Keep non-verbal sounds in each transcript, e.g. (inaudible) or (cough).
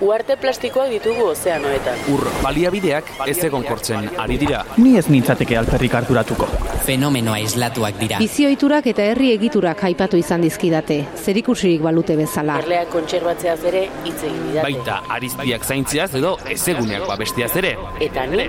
Uarte plastikoak ditugu ozeanoetan. Ur baliabideak ez egon kortzen ari dira. Ni ez nintzateke alperrik harturatuko. Fenomenoa islatuak dira. Bizioiturak eta herri egiturak aipatu izan dizkidate, zerikusirik balute bezala. Erleak kontserbatzeaz ere hitz egin didate. Baita ariztiak zaintziaz edo ezeguneak babestiaz ere. Eta ni,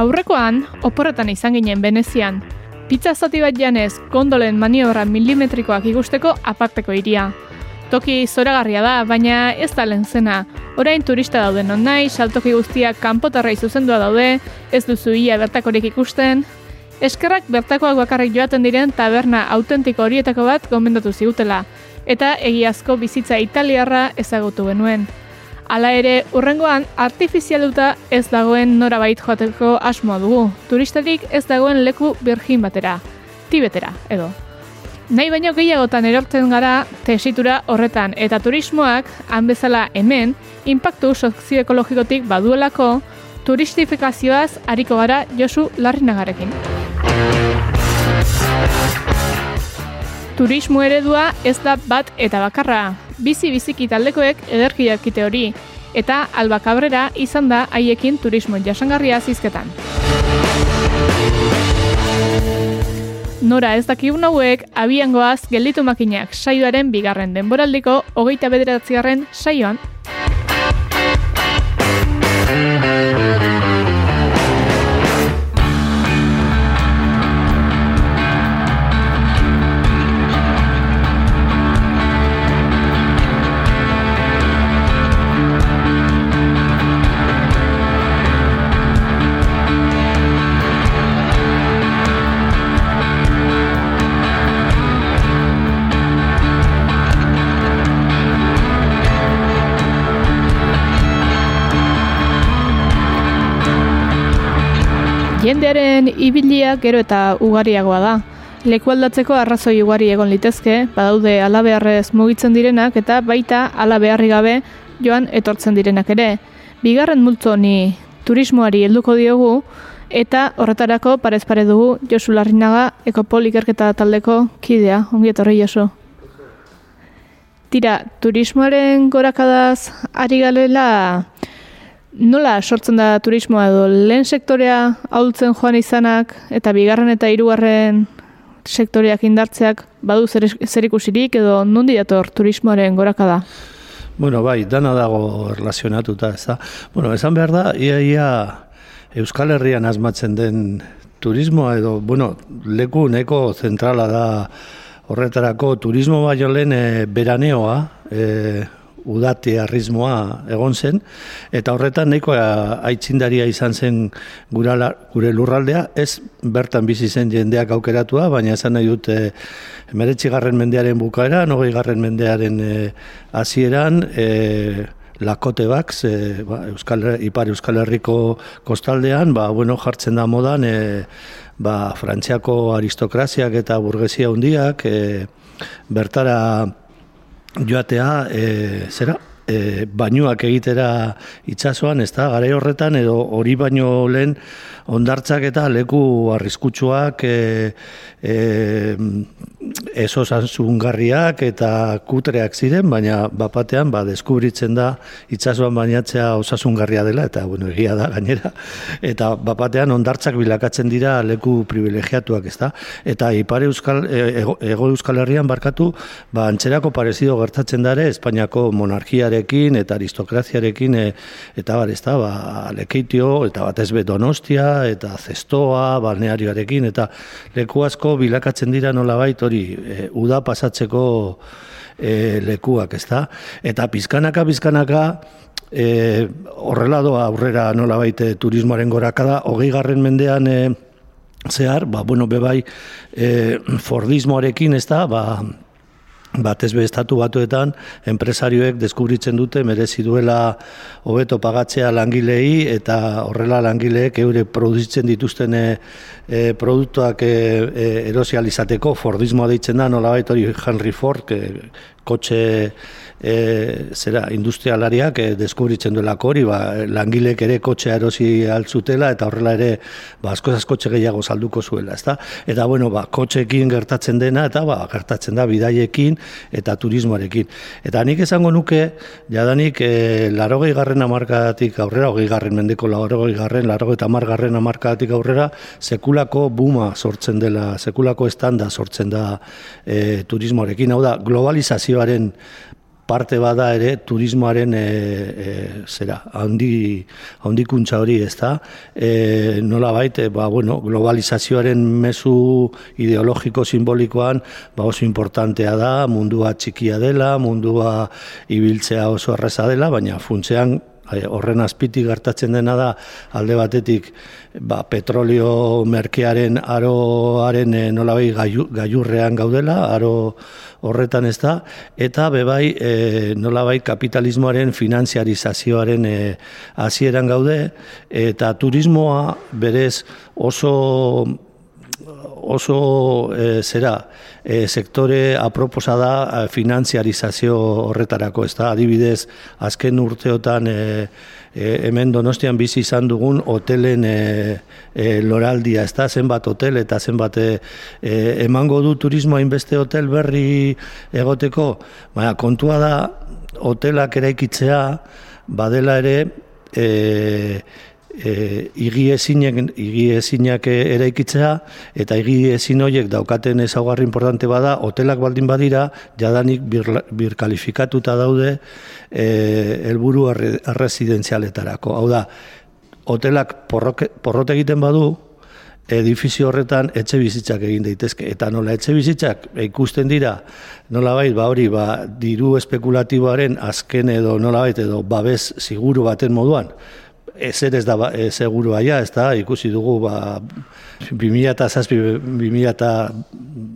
Aurrekoan, oporretan izan ginen Venezian. Pizza zati bat janez, gondolen maniobra milimetrikoak ikusteko aparteko iria. Toki zoragarria da, baina ez da lehen zena. Orain turista dauden non nahi, saltoki guztiak kanpotarrai zuzendua daude, ez duzu ia bertakorik ikusten. Eskerrak bertakoak bakarrik joaten diren taberna autentiko horietako bat gomendatu zigutela, eta egiazko bizitza italiarra ezagutu genuen. Hala ere, urrengoan artifizialuta ez dagoen norabait joateko asmoa dugu. Turistatik ez dagoen leku birgin batera, tibetera, edo. Nahi baino gehiagotan erortzen gara tesitura horretan eta turismoak, han bezala hemen, inpaktu sozioekologikotik baduelako, turistifikazioaz ariko gara Josu Larrinagarekin. Turismo eredua ez da bat eta bakarra. Bizi biziki taldekoek ederki dakite hori, eta Alba Cabrera izan da haiekin turismo jasangarria zizketan. Nora ez dakigun hauek, abiangoaz gelditu makinak saioaren bigarren denboraldiko hogeita bederatzigarren saioan. Jendearen ibilia gero eta ugariagoa da. Leku aldatzeko arrazoi ugari egon litezke, badaude alabeharrez mugitzen direnak eta baita alabeharri gabe joan etortzen direnak ere. Bigarren multzo honi turismoari helduko diogu eta horretarako parez pare dugu Josu Larrinaga Ekopol ikerketa taldeko kidea. Ongi etorri Josu. Tira, turismoaren gorakadaz ari galela Nola sortzen da turismoa edo lehen sektorea ahultzen joan izanak eta bigarren eta hirugarren sektoreak indartzeak badu zer, zer ikusirik edo nondi dator turismoaren gorakada? Bueno, bai, dana dago relazionatuta, ez da. Bueno, esan behar da, ia, ia Euskal Herrian asmatzen den turismoa edo, bueno, leku neko zentrala da horretarako turismo baino lehen e, beraneoa, e, udate arrismoa egon zen, eta horretan nahiko aitzindaria izan zen gurala, gure lurraldea, ez bertan bizi zen jendeak aukeratua, baina esan nahi dut e, garren mendearen bukaera, nogei garren mendearen e, hasieran, e, Lakote Bax, e, ba, Euskal, Ipar Euskal Herriko kostaldean, ba, bueno, jartzen da modan, e, ba, frantziako aristokraziak eta burgesia hundiak, e, bertara joatea, e, zera, e, bainuak egitera itsasoan, ez da, gare horretan, edo hori baino lehen ondartzak eta leku arriskutsuak, e, e, eso zantzungarriak eta kutreak ziren, baina bapatean ba, deskubritzen da itsasoan bainatzea osasungarria dela, eta bueno, egia da gainera, eta bapatean ondartzak bilakatzen dira leku privilegiatuak, ez da? Eta ipare euskal, ego, ego euskal herrian barkatu, ba, antzerako parezido gertatzen dare, Espainiako monarkiare burjuesiarekin eta aristokraziarekin e, eta bar, ez da, ba, lekeitio eta batez donostia eta zestoa, balnearioarekin eta leku asko bilakatzen dira nolabait hori e, uda pasatzeko e, lekuak, ez da? Eta pizkanaka, pizkanaka, e, horrela doa aurrera nolabait e, turismoaren gorakada, hogei garren mendean e, zehar, ba, bueno, bebai, e, (clears throat) fordismoarekin, ez da, ba, batez be estatu batuetan enpresarioek deskubritzen dute merezi duela hobeto pagatzea langilei eta horrela langileek eure produzitzen dituzten e, e, produktuak e, e, erosializateko Fordismoa deitzen da nolabait hori Henry Ford e, kotxe e, zera industrialariak e, deskubritzen duela hori, ba, langilek ere kotxea erosi altzutela eta horrela ere ba, asko kotxe gehiago salduko zuela, ezta? Eta bueno, ba, kotxekin gertatzen dena eta ba, gertatzen da bidaiekin eta turismoarekin. Eta nik esango nuke, jadanik e, larogei garren amarkadatik aurrera, hogei garren mendeko larogei garren, larogei eta margarren amarkadatik aurrera, sekulako buma sortzen dela, sekulako estanda sortzen da e, turismoarekin. Hau da, globalizazioaren parte bada ere turismoaren e, e, zera handi handikuntza hori, ezta? Eh nola baite, ba, bueno, globalizazioaren mezu ideologiko simbolikoan ba oso importantea da, mundua txikia dela, mundua ibiltzea oso erreza dela, baina funtzean horren azpitik gertatzen dena da alde batetik ba, petrolio merkearen aroaren e, nolabai gaiurrean gaudela, aro horretan ez da, eta bebai e, nolabai kapitalismoaren finanziarizazioaren e, hasieran gaude, eta turismoa berez oso oso e, zera e, sektore aproposa da e, finanziarizazio horretarako, ez da, adibidez, azken urteotan e, e, hemen donostian bizi izan dugun hotelen e, e, loraldia, ez da, zenbat hotel eta zenbat e, emango du turismo hainbeste hotel berri egoteko, baina kontua da hotelak eraikitzea badela ere e, e, igi ezinak eraikitzea eta igi ezin horiek daukaten ezaugarri importante bada hotelak baldin badira jadanik bir, birkalifikatuta daude e, helburu arresidenzialetarako. Hau da, hotelak porrot egiten badu, edifizio horretan etxe bizitzak egin daitezke eta nola etxe bizitzak ikusten dira nolabait ba hori ba diru espekulatiboaren azken edo nolabait edo babes siguru baten moduan ezer ez da ba, e, seguru aia, ez da, ikusi dugu, ba, 2000 eta zazpi, 2000 eta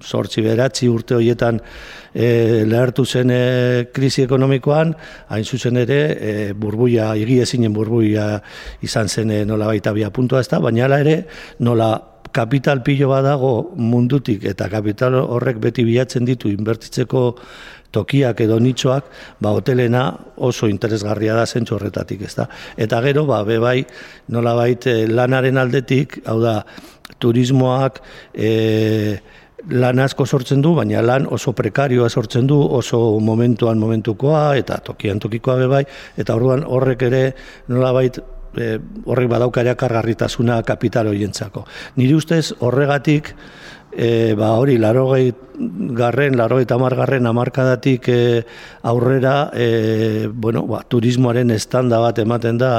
sortzi beratzi urte horietan e, lehartu zen e, krisi ekonomikoan, hain zuzen ere, e, burbuia, igi ezinen burbuia izan zen e, nola baita bia puntua ez da, baina ere, nola kapital pilo badago mundutik eta kapital horrek beti bilatzen ditu inbertitzeko tokiak edo nitxoak, ba, hotelena oso interesgarria da zentsu horretatik, ez da. Eta gero, ba, bebai, nola baita eh, lanaren aldetik, hau da, turismoak, e, lan asko sortzen du, baina lan oso prekarioa sortzen du, oso momentuan momentukoa, eta tokian tokikoa bebai, eta orduan horrek ere nolabait e, horrek badaukaria kargarritasuna kapital horientzako. Niri ustez horregatik e, ba hori larogei garren, larogei tamar garren amarkadatik e, aurrera e, bueno, ba, turismoaren estanda bat ematen da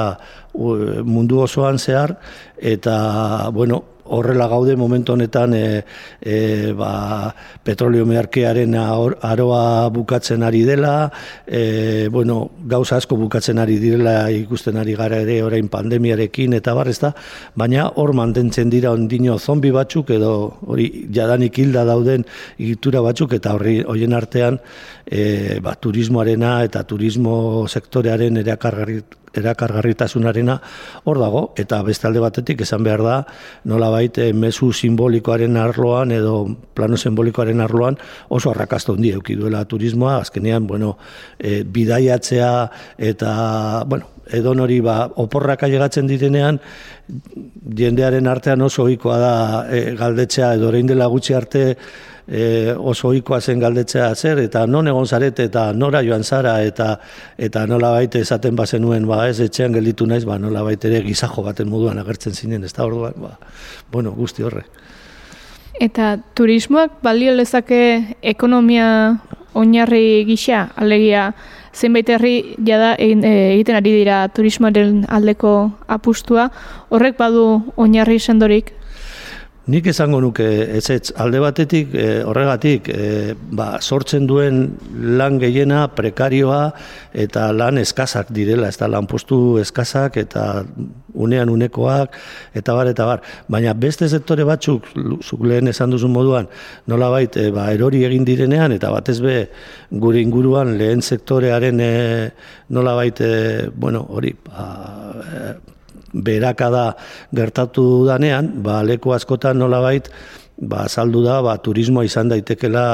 mundu osoan zehar eta bueno, horrela gaude momentu honetan e, e, ba, petrolio meharkearen aroa bukatzen ari dela, e, bueno, gauza asko bukatzen ari direla ikusten ari gara ere orain pandemiarekin eta bar, da, baina hor mantentzen dira ondino zombi batzuk edo hori jadanik hilda dauden igitura batzuk eta horri hoien artean e, ba, turismoarena eta turismo sektorearen erakargarrit erakargarritasunarena hor dago. Eta beste alde batetik esan behar da nola baite eh, mezu simbolikoaren arloan edo plano simbolikoaren arloan oso arrakasta hundi euki duela turismoa. Azkenean bueno e, bidaiatzea eta bueno edo nori ba oporrak ailegatzen ditenean jendearen artean oso ohikoa da e, galdetzea edo orain dela gutxi arte e, oso ohikoa zen galdetzea zer eta non egon zarete eta nora joan zara eta eta nola baite esaten bazenuen ba ez etxean gelditu naiz ba nola baite ere gizajo baten moduan agertzen zinen ez da orduan ba bueno guzti horre. Eta turismoak balio lezake ekonomia oinarri gisa, alegia zenbait herri jada e, egiten ari dira turismoaren aldeko apustua, horrek badu oinarri sendorik. Nik esango nuke ez ez alde batetik eh, horregatik eh, ba, sortzen duen lan gehiena prekarioa eta lan eskazak direla, ez da lan postu eskazak eta unean unekoak eta bar eta bar. Baina beste sektore batzuk, zuk lehen esan duzun moduan, nolabait e, ba, erori egin direnean eta batez be gure inguruan lehen sektorearen e, nolabait e, bueno, hori ba, e, berakada gertatu danean, ba, leku askotan nolabait, ba, saldu da, ba, turismoa izan daitekela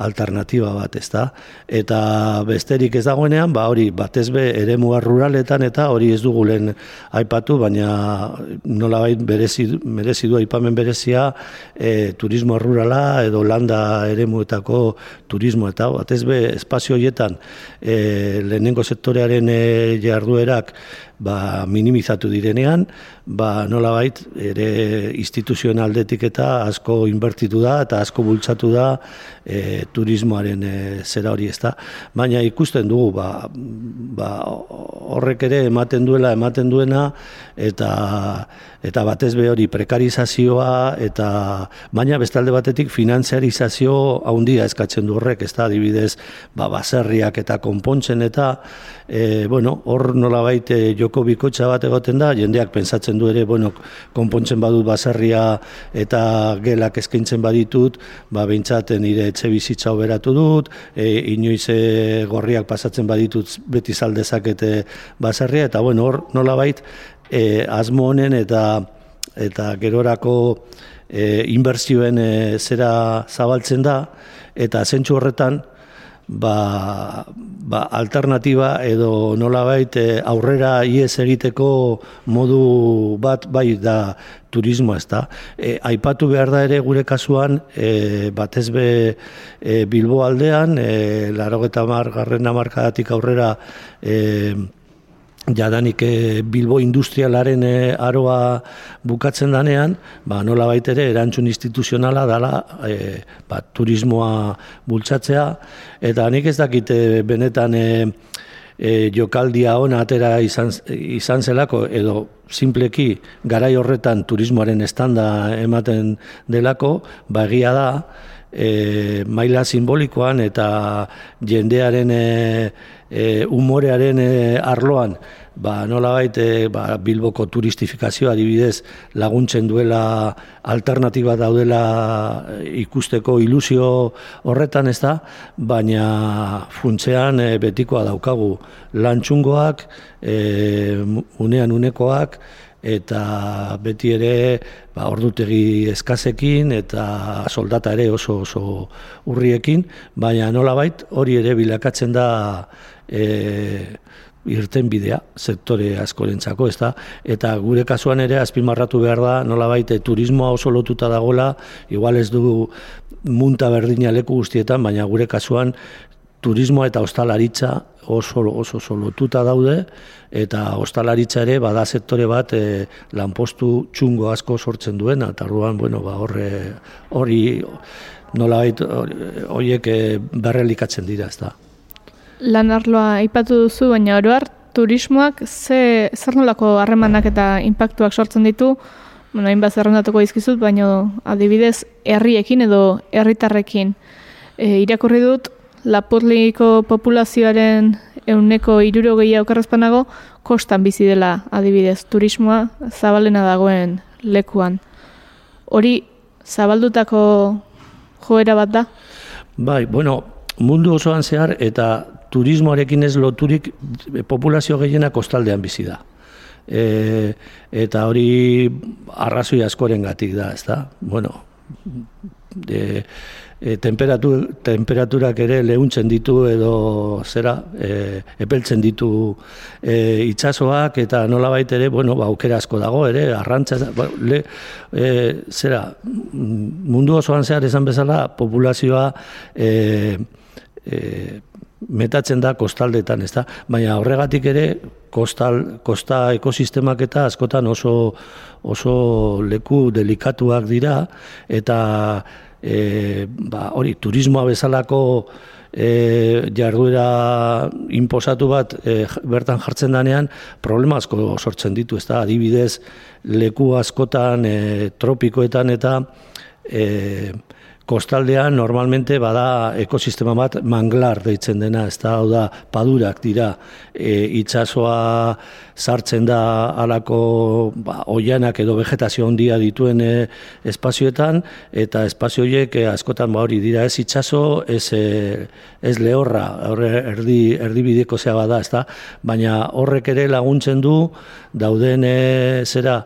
alternatiba bat, ezta? Eta besterik ez dagoenean, ba, hori, batez be, eremua ruraletan eta hori ez dugu lehen aipatu, baina nolabait berezi, merezi du aipamen berezia e, turismo rurala edo landa eremuetako turismo eta batez be, espazio horietan e, lehenengo sektorearen e, jarduerak ba, minimizatu direnean, ba, nolabait ere instituzioen aldetik eta asko inbertitu da eta asko bultzatu da e, turismoaren e, zera hori ezta. Baina ikusten dugu ba, ba, horrek ere ematen duela ematen duena eta eta batez be hori prekarizazioa eta baina bestalde batetik finantziarizazio handia eskatzen du horrek, ez da adibidez, ba baserriak eta konpontzen eta e, bueno, hor nolabait e, joko bikotxa bat egoten da, jendeak pentsatzen du ere, bueno, konpontzen badut baserria eta gelak eskaintzen baditut, ba behintzat nire etxe bizitza oberatu dut, e, inoiz e, gorriak pasatzen baditut beti zaldezakete baserria eta bueno, hor nolabait e, asmo honen eta eta gerorako e, inbertsioen e, zera zabaltzen da eta zentsu horretan ba, ba alternatiba edo nolabait e, aurrera iez egiteko modu bat bai da turismoa ez da. E, aipatu behar da ere gure kasuan e, batez be e, Bilbo aldean, e, laro eta garren amarkadatik aurrera e, jadanik e, Bilbo industrialaren e, aroa bukatzen danean, ba, nola ere erantzun instituzionala dala e, ba, turismoa bultzatzea, eta nik ez dakite benetan e, e, jokaldia ona atera izan, izan zelako, edo simpleki garai horretan turismoaren estanda ematen delako, ba egia da, e, maila simbolikoan eta jendearen e, e, umorearen e, arloan ba, nolabait e, ba, Bilboko turistifikazioa adibidez laguntzen duela alternatiba daudela ikusteko ilusio horretan ez da, baina funtzean e, betikoa daukagu lantxungoak, e, unean unekoak, eta beti ere ba, ordutegi eskazekin eta soldata ere oso oso urriekin, baina nolabait hori ere bilakatzen da e, irten bidea sektore askorentzako, ez da? Eta gure kasuan ere azpimarratu behar da nolabait e, turismoa oso lotuta dagola, igual ez dugu munta berdina leku guztietan, baina gure kasuan turismoa eta ostalaritza oso oso oso lotuta daude eta ostalaritza ere bada sektore bat e, lanpostu txungo asko sortzen duena eta orduan bueno ba horre hori nolabait horiek e, berrelikatzen dira ezta. Lan arloa aipatu duzu baina oroar turismoak ze zer nolako harremanak eta inpaktuak sortzen ditu? Bueno, hainbat zerrendatuko dizkizut, baina adibidez herriekin edo herritarrekin. E, irakurri dut Lapurliko populazioaren euneko iruro gehiago okerrezpanago, kostan bizi dela adibidez, turismoa zabalena dagoen lekuan. Hori zabaldutako joera bat da? Bai, bueno, mundu osoan zehar eta turismoarekin ez loturik populazio gehiena kostaldean bizi da. E, eta hori arrazoi askoren gatik da, ez da? Bueno, e, e, temperatur, temperaturak ere lehuntzen ditu edo zera e, epeltzen ditu e, itsasoak eta nolabait ere bueno ba aukera asko dago ere arrantza ba, le, e, zera mundu osoan zehar esan bezala populazioa e, e, metatzen da kostaldetan, ez da? Baina horregatik ere kostal, kosta ekosistemak eta askotan oso, oso leku delikatuak dira eta e, ba, hori, turismoa bezalako e, jarduera inposatu bat e, bertan jartzen danean problema asko sortzen ditu, ez da, adibidez leku askotan e, tropikoetan eta e, kostaldean normalmente bada ekosistema bat manglar deitzen dena, ez da, hau da, padurak dira, e, itxasoa sartzen da alako ba, oianak edo vegetazio handia dituen e, espazioetan, eta espazio horiek e, askotan ba, hori dira. Ez itxaso, ez, e, ez lehorra, horre erdi, erdibideko zea bada, ez da, baina horrek ere laguntzen du, dauden e, zera,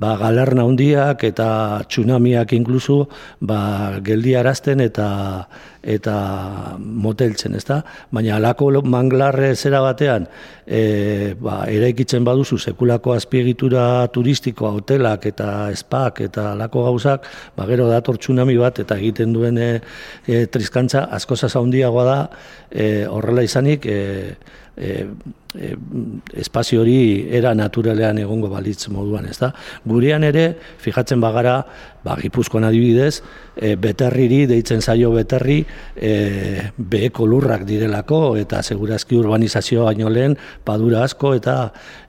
ba, galerna handiak eta tsunamiak inkluso ba, geldiarazten eta eta moteltzen, ezta? Baina alako manglarre zera batean, e, ba, eraikitzen baduzu sekulako azpiegitura turistikoa, hotelak eta espak eta alako gauzak, ba, gero dator tsunami bat eta egiten duen e, e, triskantza asko handiagoa da, e, horrela izanik, e, e, e, espazio hori era naturalean egongo balitz moduan, ezta? Gurean ere, fijatzen bagara, ba, Gipuzkoan adibidez, e, beterriri, deitzen zaio beterri, e, beheko lurrak direlako, eta segurazki urbanizazioa baino lehen, padura asko, eta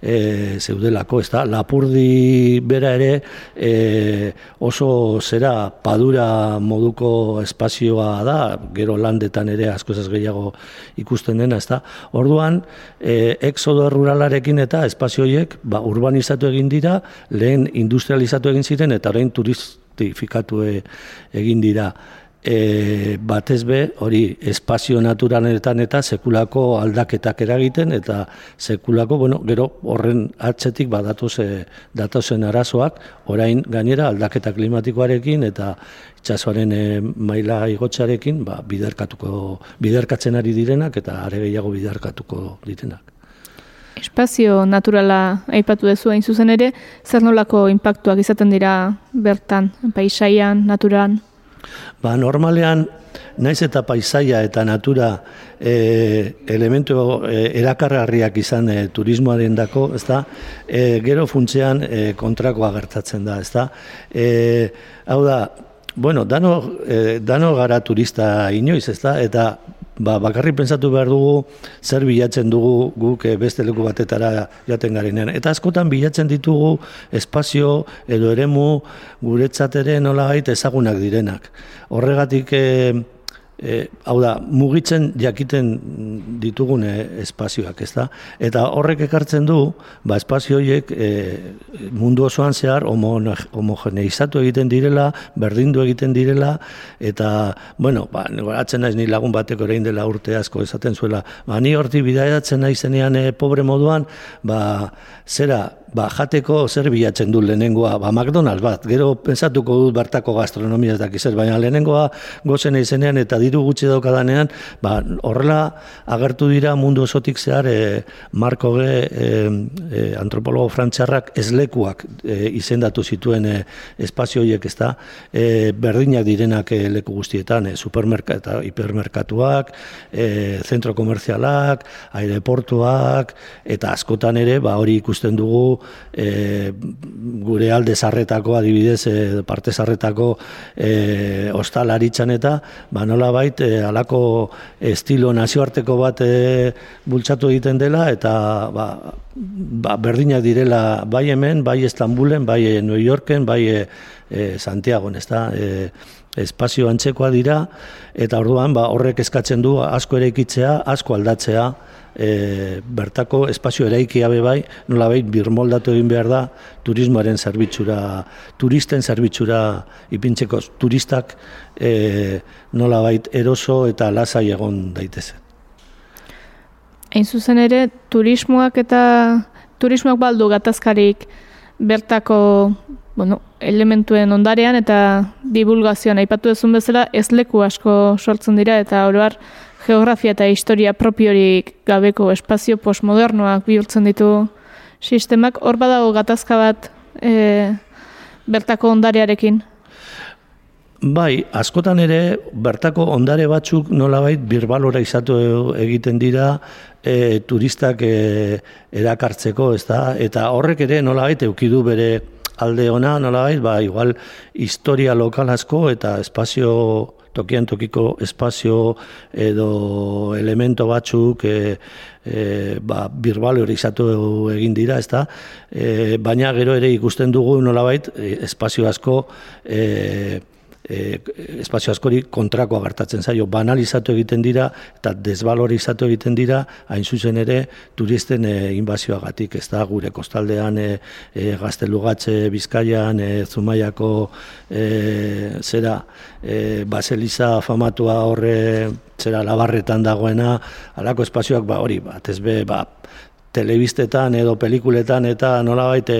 e, zeudelako, ez da, lapurdi bera ere, e, oso zera padura moduko espazioa da, gero landetan ere asko ez gehiago ikusten dena, ez da. Orduan, e, exodo ruralarekin eta espazioiek ba, urbanizatu egin dira, lehen industrializatu egin ziren, eta orain turist, justifikatu e, egin dira e, batez be hori espazio naturaletan eta sekulako aldaketak eragiten eta sekulako bueno, gero horren atzetik badatoz e, datozen arazoak orain gainera aldaketa klimatikoarekin eta itsasoaren e, maila igotzarekin ba, biderkatuko biderkatzen ari direnak eta are gehiago biderkatuko ditenak Espazio naturala aipatu duzu hain zuzen ere, zer nolako inpaktuak izaten dira bertan, paisaian, naturan? Ba, normalean, naiz eta paisaia eta natura e, elementu e, erakargarriak izan e, turismoaren dako, ez da, e, gero funtzean e, kontrakoa gertatzen da, ez da. E, hau da, bueno, dano, e, dano gara turista inoiz, ez da, eta ba, bakarri pentsatu behar dugu zer bilatzen dugu guk eh, beste leku batetara jaten garenean. Eta askotan bilatzen ditugu espazio edo eremu guretzat ere nola ezagunak direnak. Horregatik eh, e, hau da, mugitzen jakiten ditugun espazioak, ez da? Eta horrek ekartzen du, ba, espazio horiek e, mundu osoan zehar homogeneizatu egiten direla, berdindu egiten direla, eta, bueno, ba, atzen naiz ni lagun batek orain dela urte asko esaten zuela, ba, ni horti bidaiatzen naizenean e, pobre moduan, ba, zera, ba, jateko zer bilatzen du lehenengoa, ba, McDonald's bat, gero pensatuko dut bertako gastronomia ez dakiz, baina lehenengoa gozen izenean eta diru gutxi daukadanean, ba, horrela agertu dira mundu osotik zehar e, Marko Ge, e, antropologo frantxarrak ezlekuak e, izendatu zituen e, espazio horiek ez da, e, berdinak direnak e, leku guztietan, e, supermerkat eta hipermerkatuak, e, zentro komerzialak, aireportuak, eta askotan ere, ba, hori ikusten dugu, e, gure alde zarretako adibidez e, parte zarretako e, ostalaritzan eta ba nola bait e, alako estilo nazioarteko bat e, bultzatu egiten dela eta ba, ba, berdinak direla bai hemen, bai Istanbulen, bai New Yorken, bai e, Santiago, ez da, e, espazio antzekoa dira, eta orduan ba, horrek eskatzen du asko ere ikitzea, asko aldatzea, e, bertako espazio eraikia be bai, nolabait birmoldatu egin behar da turismoaren zerbitzura, turisten zerbitzura ipintzeko turistak e, nolabait eroso eta lasai egon daitezen. Hain zuzen ere, turismoak eta turismoak baldu gatazkarik bertako bueno, elementuen ondarean eta divulgazioan aipatu ezun bezala ez leku asko sortzen dira eta oroar geografia eta historia propiorik gabeko espazio postmodernoak bihurtzen ditu sistemak, hor badago gatazka bat e, bertako ondarearekin? Bai, askotan ere, bertako ondare batzuk nolabait birbalora izatu egiten dira e, turistak e, erakartzeko, ez da? Eta horrek ere nolabait eukidu bere alde ona nolabait, ba, igual historia lokal asko eta espazio tokian tokiko espazio edo elemento batzuk e, e, ba, birbalorizatu egin dira, ezta? E, baina gero ere ikusten dugu nolabait espazio asko e, e, espazio askori kontrakoa gertatzen zaio, banalizatu egiten dira eta desvalorizatu egiten dira hain zuzen ere turisten e, inbazioagatik, ez da gure kostaldean e, e, gaztelugatze bizkaian, e, zumaiako e, zera e, baseliza famatua horre zera labarretan dagoena, alako espazioak ba, hori, bat ez be, ba, telebistetan edo pelikuletan eta nolabait e,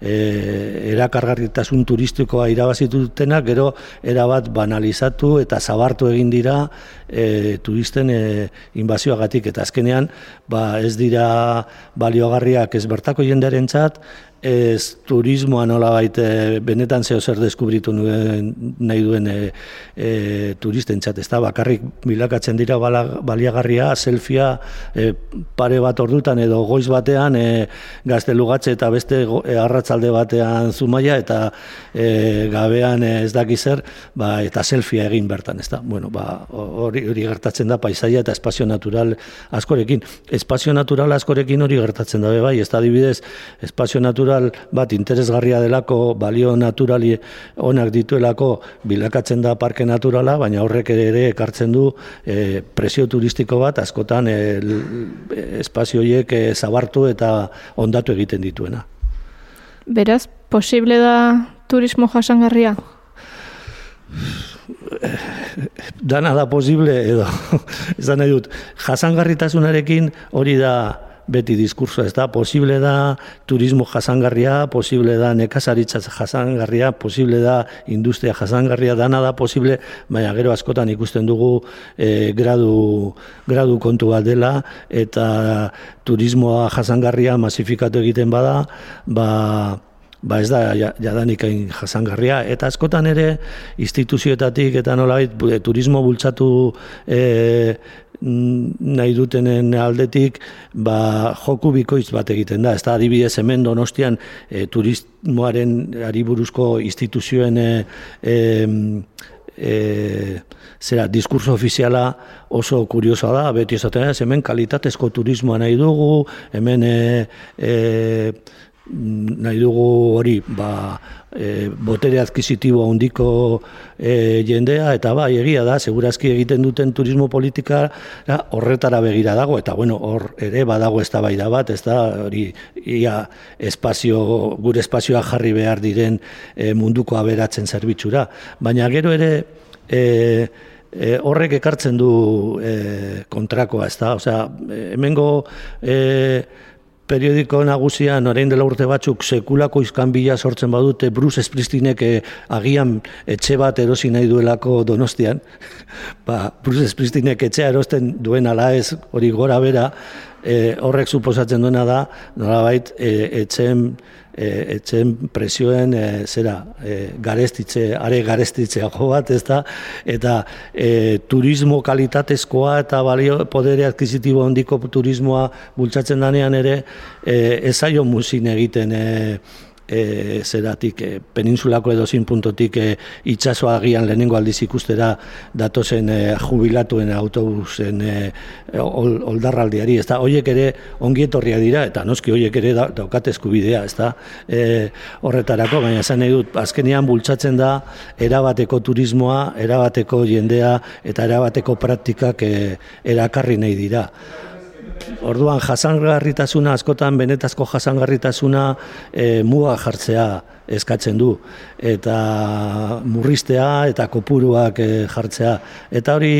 e, erakargarritasun turistikoa irabazitu dutenak gero erabat banalizatu eta zabartu egin dira e, turisten e, inbazioagatik. Eta azkenean ba, ez dira baliogarriak ez bertako jendearentzat ez turismoa nola baite benetan zeo zer deskubritu nuen, nahi duen e, e, turisten txat, ez da, bakarrik bilakatzen dira bala, baliagarria, selfia e, pare bat ordutan edo goiz batean e, gaztelugatze eta beste e, arratzalde batean zumaia eta e, gabean ez daki zer, ba, eta selfia egin bertan, ez da, bueno, ba, hori, hori gertatzen da paisaia eta espazio natural askorekin. Espazio natural askorekin hori gertatzen da, bai, ez da dibidez, espazio natural bat interesgarria delako, balio naturali onak dituelako bilakatzen da parke naturala, baina horrek ere ekartzen du e, presio turistiko bat askotan e, espazioiek e, zabartu eta ondatu egiten dituena. Beraz, posible da turismo jasangarria? Dana da posible edo, (laughs) da nahi dut, jasangarritasunarekin hori da beti diskurso ez da, posible da turismo jasangarria, posible da nekazaritza jasangarria, posible da industria jasangarria, dana da posible, baina gero askotan ikusten dugu e, gradu, gradu kontu bat dela, eta turismoa jasangarria masifikatu egiten bada, ba, ba ez da jadanik hain jasangarria. Eta askotan ere instituzioetatik eta nolabait turismo bultzatu e, nahi dutenen aldetik ba, joku bikoitz bat egiten da. Ez da adibidez hemen donostian e, turismoaren ariburuzko instituzioen e, e, zera, diskurso ofiziala oso kuriosoa da, beti esaten hemen kalitatezko turismoa nahi dugu, hemen e, e, nahi dugu hori ba, e, botere adkizitibo handiko e, jendea eta bai egia da segurazki egiten duten turismo politika horretara begira dago eta bueno hor ere badago eztabaida bat ez da hori ia espazio gure espazioa jarri behar diren e, munduko aberatzen zerbitzura. Baina gero ere e, e, horrek ekartzen du e, kontrakoa ez da osea hemengo e, periodiko nagusian orain dela urte batzuk sekulako izkanbila sortzen badute Bruce Springsteenek eh, agian etxe bat erosi nahi duelako Donostian. (laughs) ba, Bruce Springsteenek etxea erosten duen ala ez hori gora bera, eh, horrek suposatzen duena da nolabait e, etxeen e, etzen presioen e, zera e, garestitze, are garestitze jo bat, ez da, eta e, turismo kalitatezkoa eta balio podere adkizitibo handiko turismoa bultzatzen danean ere, e, ezaio musin egiten e, e, zeratik e, peninsulako edo zin puntotik e, itxasoa agian lehenengo aldiz ikustera datozen e, jubilatuen autobusen e, ol, oldarraldiari, ez da, hoiek ere ongietorria dira, eta noski hoiek ere da, daukat eskubidea, ez da, e, horretarako, baina esan nahi dut, azkenean bultzatzen da, erabateko turismoa, erabateko jendea, eta erabateko praktikak e, erakarri nahi dira. Orduan jasangarritasuna askotan benetazko jasangarritasuna e, muga jartzea eskatzen du. Eta murristea eta kopuruak e, jartzea. Eta hori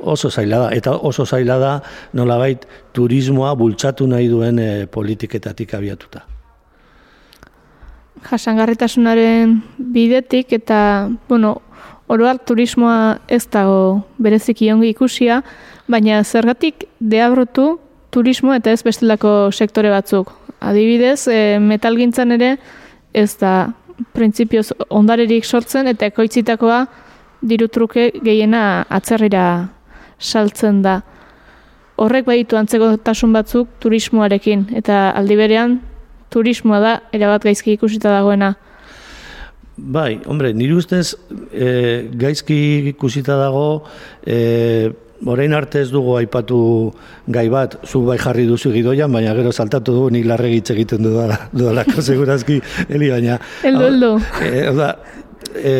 oso zaila da. Eta oso zaila da nolabait turismoa bultzatu nahi duen e, politiketatik abiatuta. Jasangarritasunaren bidetik eta bueno, oroar turismoa ez dago bereziki ongi ikusia, baina zergatik deabrotu turismo eta ez bestelako sektore batzuk. Adibidez, e, metalgintzan ere ez da printzipioz ondarerik sortzen eta ekoitzitakoa dirutruke gehiena atzerrira saltzen da. Horrek baditu antzeko tasun batzuk turismoarekin eta aldi berean turismoa da erabat gaizki ikusita dagoena. Bai, hombre, nire ustez e, gaizki ikusita dago e, orain arte ez dugu aipatu gai bat, zu bai jarri duzu gidoian, baina gero saltatu dugu nik larregitz egiten dudalako (laughs) segurazki, heli baina. Eldo, eldo. E, da, e,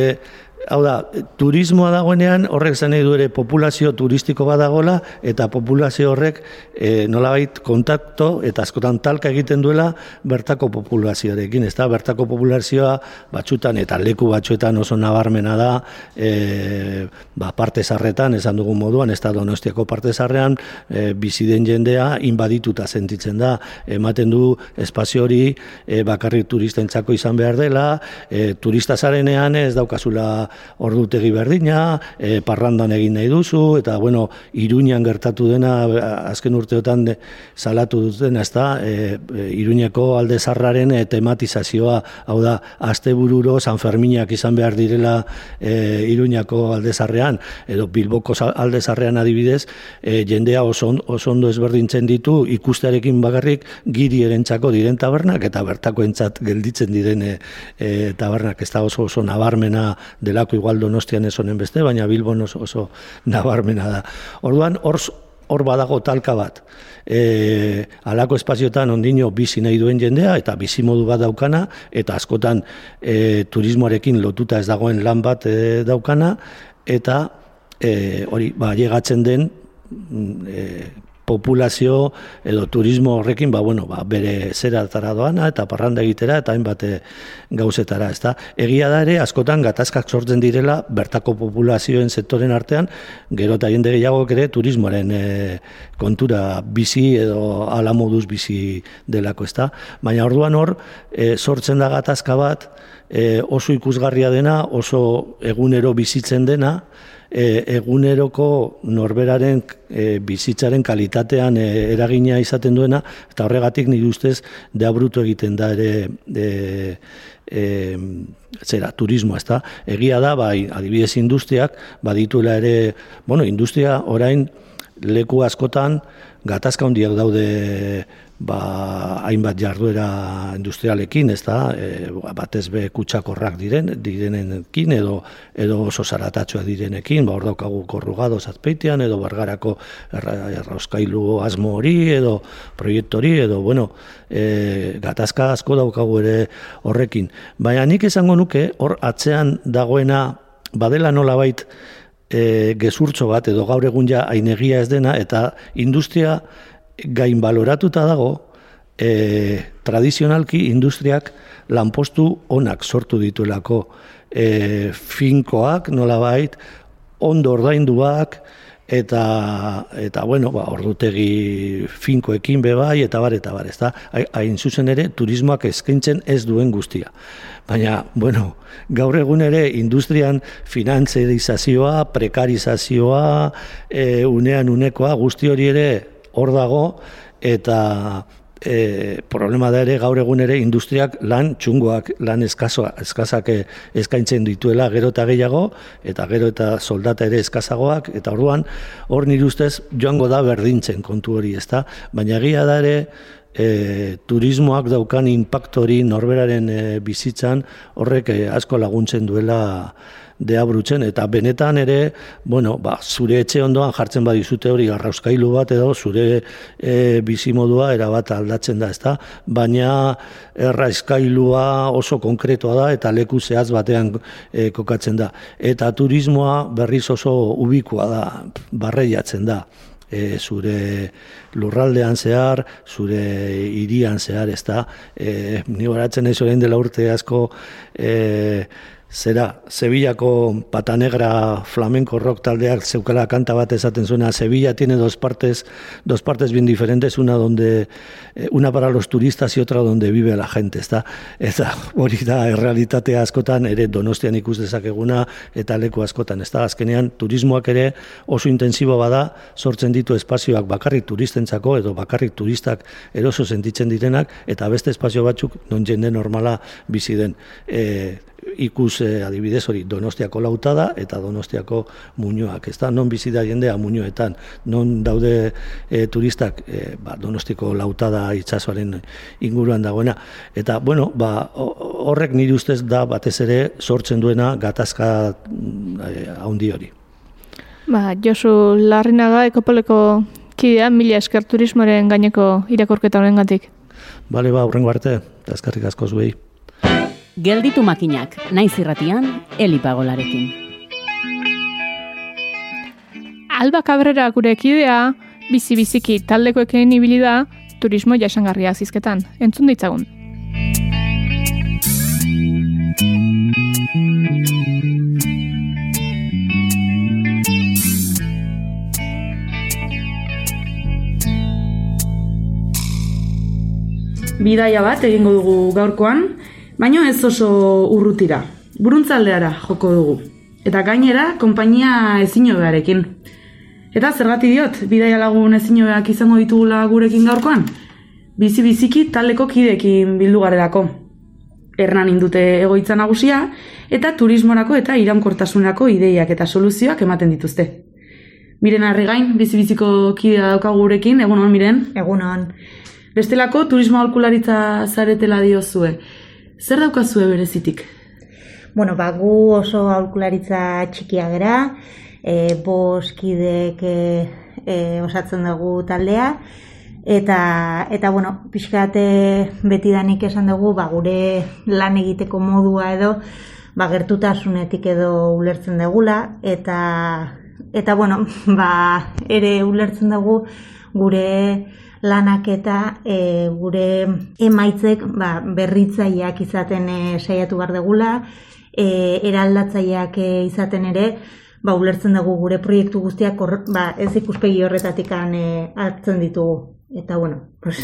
Hau da, turismoa dagoenean horrek zen du ere populazio turistiko badagola eta populazio horrek e, nolabait kontakto eta askotan talka egiten duela bertako populazioarekin, ez da, bertako populazioa batxutan eta leku batxuetan oso nabarmena da e, ba, parte zarretan, esan dugun moduan, ez da donostiako parte zarrean e, bizi den jendea inbadituta sentitzen da, ematen du espazio hori e, bakarrik turistentzako izan behar dela, e, turista zarenean ez daukazula ordutegi berdina, e, parrandan egin nahi duzu, eta bueno, iruñan gertatu dena, azken urteotan de, salatu dutena, ez da, e, e, iruñeko alde zarraren e, tematizazioa, hau da, azte bururo San Ferminak izan behar direla e, iruñako alde zarrean, edo Bilboko alde zarrean adibidez, e, jendea oso, oso ondo ezberdintzen ditu, ikustearekin bakarrik giri erentzako diren tabernak, eta bertako entzat gelditzen diren e, e, tabernak, ez da oso oso nabarmena dela delako igual donostian ez honen beste, baina Bilbon oso, oso nabarmena da. Orduan, hor, hor badago talka bat. E, alako espaziotan ondino bizi nahi duen jendea eta bizi modu bat daukana eta askotan e, turismoarekin lotuta ez dagoen lan bat e, daukana eta e, hori ba, llegatzen den mm, e, populazio edo turismo horrekin ba, bueno, ba, bere zera doana eta parranda egitera eta hainbat eh, gauzetara. Ezta? Egia da ere, askotan gatazkak sortzen direla bertako populazioen sektoren artean, gero eta jende gehiago ere turismoaren e, kontura bizi edo ala moduz bizi delako. Ezta? Baina orduan hor, e, sortzen da gatazka bat, oso ikusgarria dena, oso egunero bizitzen dena, e, eguneroko norberaren e, bizitzaren kalitatean e, eragina izaten duena, eta horregatik nire ustez deabrutu egiten da ere e, e, zera, turismo, ezta? Egia da, bai, adibidez industriak, badituela ere, bueno, industria orain leku askotan gatazka hondiak daude ba, hainbat jarduera industrialekin, ez da, e, batez be kutsakorrak diren, direnekin, edo, edo oso zaratatxoa direnekin, ba, hor daukagu korrugado zazpeitean, edo bargarako errauskailu asmo hori, edo proiektu hori, edo, bueno, e, gatazka asko daukagu ere horrekin. Baina nik esango nuke, hor atzean dagoena, badela nola bait, e, gezurtxo bat, edo gaur egun ja ainegia ez dena, eta industria, gain baloratuta dago, e, tradizionalki industriak lanpostu onak sortu dituelako e, finkoak, nolabait, ondo ordainduak, eta eta bueno, ba, ordutegi finkoekin be bai eta bar eta bar, ezta? Hain zuzen ere turismoak eskaintzen ez duen guztia. Baina, bueno, gaur egun ere industrian finantzerizazioa, prekarizazioa, e, unean unekoa, guzti hori ere hor dago eta e, problema da ere gaur egun ere industriak lan txungoak, lan eskazoa, eskazak eskaintzen dituela gero eta gehiago eta gero eta soldata ere eskazagoak eta orduan hor nire ustez joango da berdintzen kontu hori, ezta? Baina egia da ere e, turismoak daukan impaktori norberaren e, bizitzan horrek e, asko laguntzen duela deabrutzen, eta benetan ere, bueno, ba, zure etxe ondoan jartzen badizute hori garrauskailu bat edo zure e, bizimodua erabat aldatzen da, ezta? Baina erraizkailua oso konkretoa da eta leku zehaz batean e, kokatzen da. Eta turismoa berriz oso ubikoa da, barreiatzen da. E, zure lurraldean zehar, zure irian zehar, ez da, e, ni baratzen ez dela urte asko, e, zera, Sevillako patanegra flamenco rock taldeak zeukala kanta bat esaten zuena, Sevilla tiene dos partes, dos partes bien diferentes, una donde eh, una para los turistas y otra donde vive la gente, está eta hori da errealitatea askotan ere Donostian ikus dezakeguna eta leku askotan, ezta azkenean turismoak ere oso intensibo bada sortzen ditu espazioak bakarrik turistentzako edo bakarrik turistak eroso sentitzen direnak eta beste espazio batzuk non jende normala bizi den. E, ikus e, adibidez hori Donostiako lautada eta Donostiako muñoak, ez da, non bizi da jendea muñoetan, non daude e, turistak e, ba, Donostiko lautada itsasoaren inguruan dagoena. Eta, bueno, ba, horrek nire ustez da batez ere sortzen duena gatazka e, handi hori. Ba, Josu Larrinaga ekopoleko kidea mila esker turismoren gaineko irakorketa honen gatik. Bale, ba, urrengo arte, eta eskarrik asko zuei. Gelditu makinak, naiz irratian, elipagolarekin. Alba Cabrera gure kidea, bizi-biziki taldekoekin ibili da, turismo jasangarria zizketan. Entzun ditzagun. bidaia bat egingo dugu gaurkoan, baino ez oso urrutira. Buruntzaldeara joko dugu. Eta gainera, konpainia ezinobearekin. Eta zergati diot, bidaia lagun ezinobeak izango ditugula gurekin gaurkoan? Bizi-biziki taldeko kidekin bildu garelako. Ernan indute egoitza nagusia, eta turismorako eta iraunkortasunako ideiak eta soluzioak ematen dituzte. Miren harrigain, bizi-biziko kidea daukagu gurekin, egun miren? Egunon. Bestelako turismo alkularitza zaretela diozue. Zer daukazue berezitik? Bueno, ba, gu oso alkularitza txikia gera, e, boskidek e, e, osatzen dugu taldea, eta, eta bueno, pixkate beti danik esan dugu, ba, gure lan egiteko modua edo, ba, gertutasunetik edo ulertzen dugula, eta, eta bueno, (laughs) ba, ere ulertzen dugu gure lanak eta e, gure emaitzek ba, berritzaileak izaten e, saiatu behar degula, e, eraldatzaileak e, izaten ere, ba, ulertzen dugu gure proiektu guztiak or, ba, ez ikuspegi horretatik e, hartzen ditugu. Eta bueno, pues,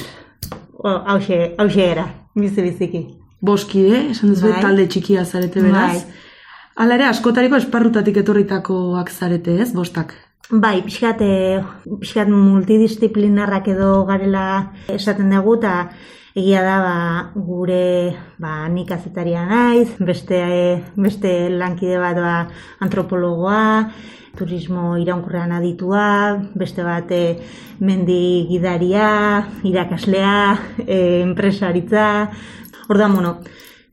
hause, hause era, bizi biziki. Boskide, esan duzu bai. talde txikia zarete beraz. Bai. Hala ere, askotariko esparrutatik etorritakoak zarete, ez, bostak? Bai, pixkat, e, pixkat multidisciplinarrak edo garela esaten dugu, eta egia da ba, gure ba, nik azetaria naiz, beste, beste lankide bat ba, antropologoa, turismo iraunkurrean aditua, beste bat e, mendi gidaria, irakaslea, e, enpresaritza, Orda, bueno,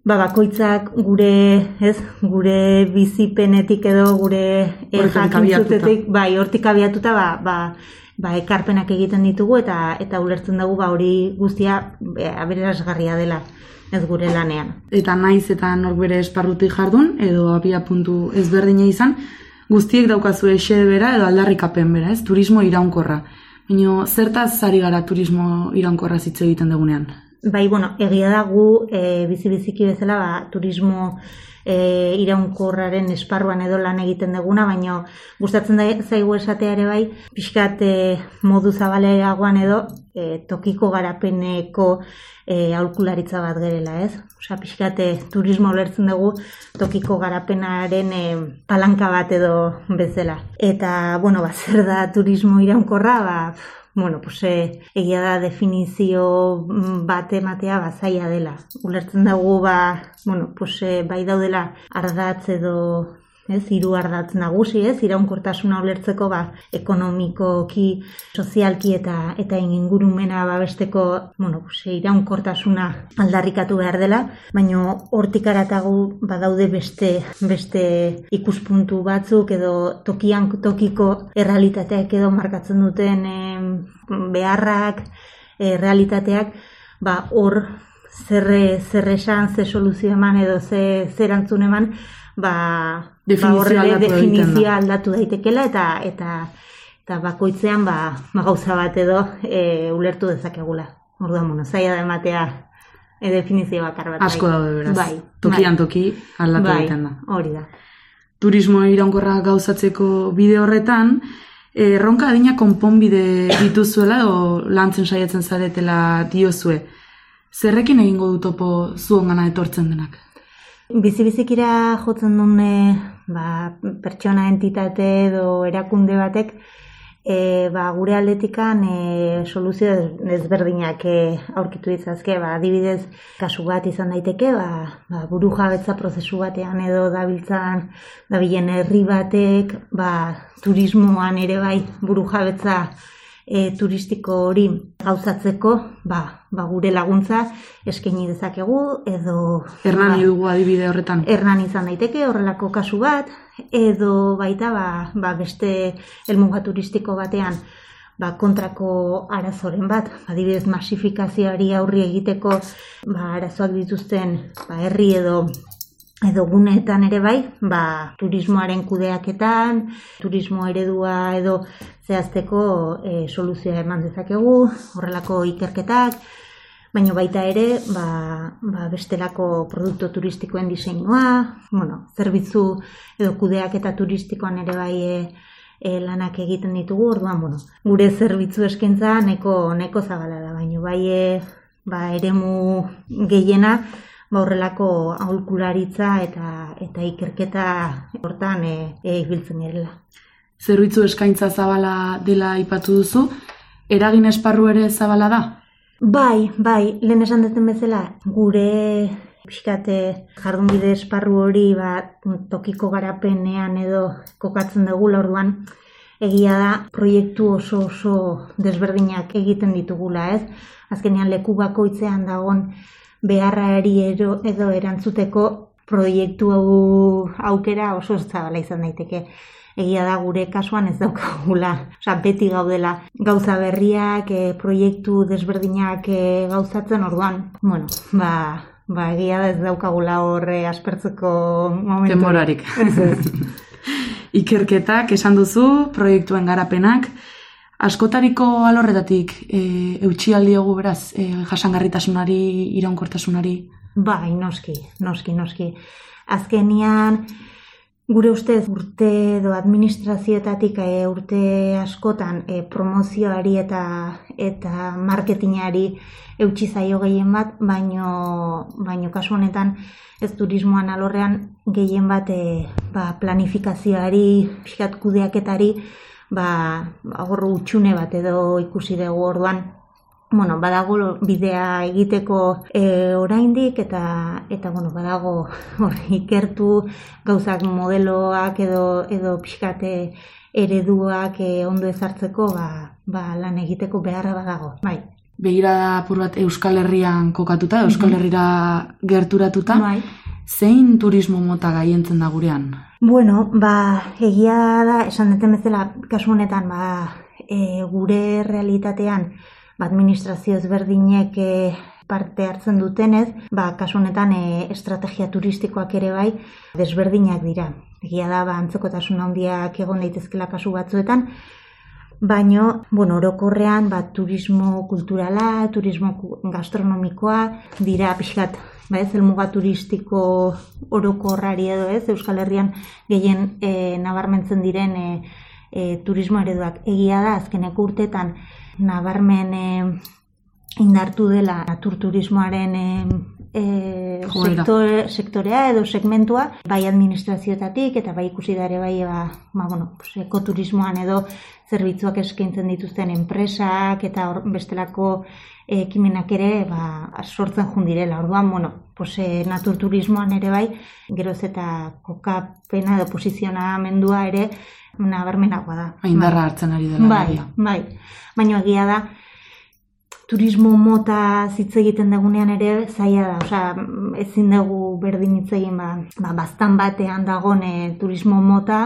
ba, bakoitzak gure, ez, gure bizipenetik edo gure e, jakintzutetik, bai, hortik abiatuta, ba, ba, ba, ekarpenak egiten ditugu eta eta ulertzen dugu ba hori guztia e, aberasgarria dela ez gure lanean. Eta naiz eta nork bere esparrutik jardun edo abia puntu ezberdina izan, guztiek daukazu xede bera edo aldarrikapen bera, ez? Turismo iraunkorra. Baina zertaz zari gara turismo iraunkorra zitze egiten dugunean? Bai, bueno, egia da gu e, bizi-biziki bezala ba, turismo e, iraunkorraren esparruan edo lan egiten duguna, baina gustatzen da zaigu esatea ere bai, pixkat e, modu zabaleagoan edo e, tokiko garapeneko e, aulkularitza bat gerela, ez? Osa, pixkate turismo lertzen dugu tokiko garapenaren e, palanka bat edo bezala. Eta, bueno, ba, zer da turismo iraunkorra, ba, bueno, pues, e, egia da definizio mm, bat ematea bazaia dela. Ulertzen dugu ba, bueno, pues, e, bai daudela ardatz edo ez, hiru ardatz nagusi, ez, iraunkortasuna ulertzeko ba, ekonomikoki, sozialki eta eta ingurumena babesteko, bueno, pues, iraunkortasuna aldarrikatu behar dela, baina hortik aratagu badaude beste beste ikuspuntu batzuk edo tokian tokiko errealitateak edo markatzen duten beharrak, e, realitateak, ba, hor zerre, zerre esan, ze soluzio eman edo ze, zerantzun eman, ba, definizioa ba, definizio aldatu daitekela eta eta eta bakoitzean ba, ba gauza bat edo e, ulertu dezakegula. Orduan, bueno, zaila da ematea e, definizio bakar bat. Asko bai. daude beraz. Bai, Tokian bai. toki aldatu bai, da. Hori da. Turismo iraunkorra gauzatzeko bide horretan, erronka adina konponbide dituzuela o lantzen saiatzen zaretela diozue. Zerrekin egingo du topo zuongana etortzen denak? Bizi-bizikira jotzen dune ba, pertsona entitate edo erakunde batek e, ba, gure aldetikan e, soluzio ezberdinak e, aurkitu ditzazke, ba, adibidez kasu bat izan daiteke, ba, ba, buru jabetza prozesu batean edo dabiltzan dabilen herri batek, ba, turismoan ere bai buru jabetza e, turistiko hori gauzatzeko, ba, ba, gure laguntza eskaini dezakegu edo Hernan ba, dugu adibide horretan. Hernan izan daiteke horrelako kasu bat edo baita ba, ba beste helmuga turistiko batean ba, kontrako arazoren bat, adibidez masifikazioari aurri egiteko ba, arazoak dituzten ba, herri edo edo guneetan ere bai, ba, turismoaren kudeaketan, turismo eredua edo zehazteko e, soluzioa eman dezakegu, horrelako ikerketak, baina baita ere, ba, ba bestelako produktu turistikoen diseinua, bueno, zerbitzu edo kudeaketa turistikoan ere bai e, e, lanak egiten ditugu, orduan, bueno, gure zerbitzu eskaintza neko, neko zabala da, baina bai e, ba, eremu gehiena, ba horrelako aholkularitza eta eta ikerketa hortan e, e, ibiltzen direla. Zerbitzu eskaintza zabala dela aipatu duzu, eragin esparru ere zabala da? Bai, bai, lehen esan duten bezala, gure pixkate jardunbide esparru hori ba, tokiko garapenean edo kokatzen dugu orduan egia da proiektu oso oso desberdinak egiten ditugula, ez? Azkenean leku bakoitzean dagon beharrari edo, edo erantzuteko proiektu aukera oso zabala izan daiteke egia da gure kasuan ez daukagula. Osa, beti gaudela gauza berriak, e, proiektu desberdinak e, gauzatzen orduan. Bueno, ba, ba, egia da ez daukagula horre aspertzeko momentu. Temorarik. (laughs) Ikerketak, esan duzu, proiektuen garapenak, askotariko alorretatik e, eutxialdi egu beraz, e, jasangarritasunari, iraunkortasunari? Bai, noski, noski, noski. Azkenian, Gure ustez urte edo administrazioetatik e, urte askotan e, promozioari eta eta marketingari eutsi zaio gehien bat, baino baino kasu honetan ez turismoan alorrean gehien bat e, ba, planifikazioari, pixkat kudeaketari, ba, agorru utxune bat edo ikusi dugu orduan bueno, badago bidea egiteko e, oraindik eta eta bueno, badago (laughs) hor ikertu gauzak modeloak edo edo pixkate ereduak e, ondo ezartzeko ba, ba lan egiteko beharra badago. Bai. Begira apur bat Euskal Herrian kokatuta, Euskal mhm. Herrira gerturatuta. Bai. Zein turismo mota gaientzen da gurean? Bueno, ba, egia da, esan deten bezala, kasu honetan, ba, e, gure realitatean, ba, administrazio ezberdinek e, parte hartzen dutenez, ba, kasu honetan e, estrategia turistikoak ere bai desberdinak dira. Egia da, ba, antzekotasun handiak egon daitezkela kasu batzuetan, Baino, bueno, orokorrean, ba, turismo kulturala, turismo gastronomikoa, dira pixkat, ba ez, elmuga turistiko orokorrari edo ez, Euskal Herrian gehien e, nabarmentzen diren e, e, turismo ereduak. Egia da, azkeneko urtetan, nabarmen e, indartu dela naturturismoaren e, e, sektore, sektorea edo segmentua, bai administrazioetatik eta bai ikusi dare bai ba, ba, bueno, pues, ekoturismoan edo zerbitzuak eskaintzen dituzten enpresak eta or, bestelako ekimenak ere ba, sortzen jundirela. Orduan, bueno, pues, e, naturturismoan ere bai, geroz eta kokapena edo posizionamendua ere nabarmenagoa da. Indarra hartzen ari dela. Bai, bai. Baina egia da, turismo mota hitz egiten dagunean ere zaila da, osea, ezin dugu berdin hitz egin ba, ba bastan batean dagone turismo mota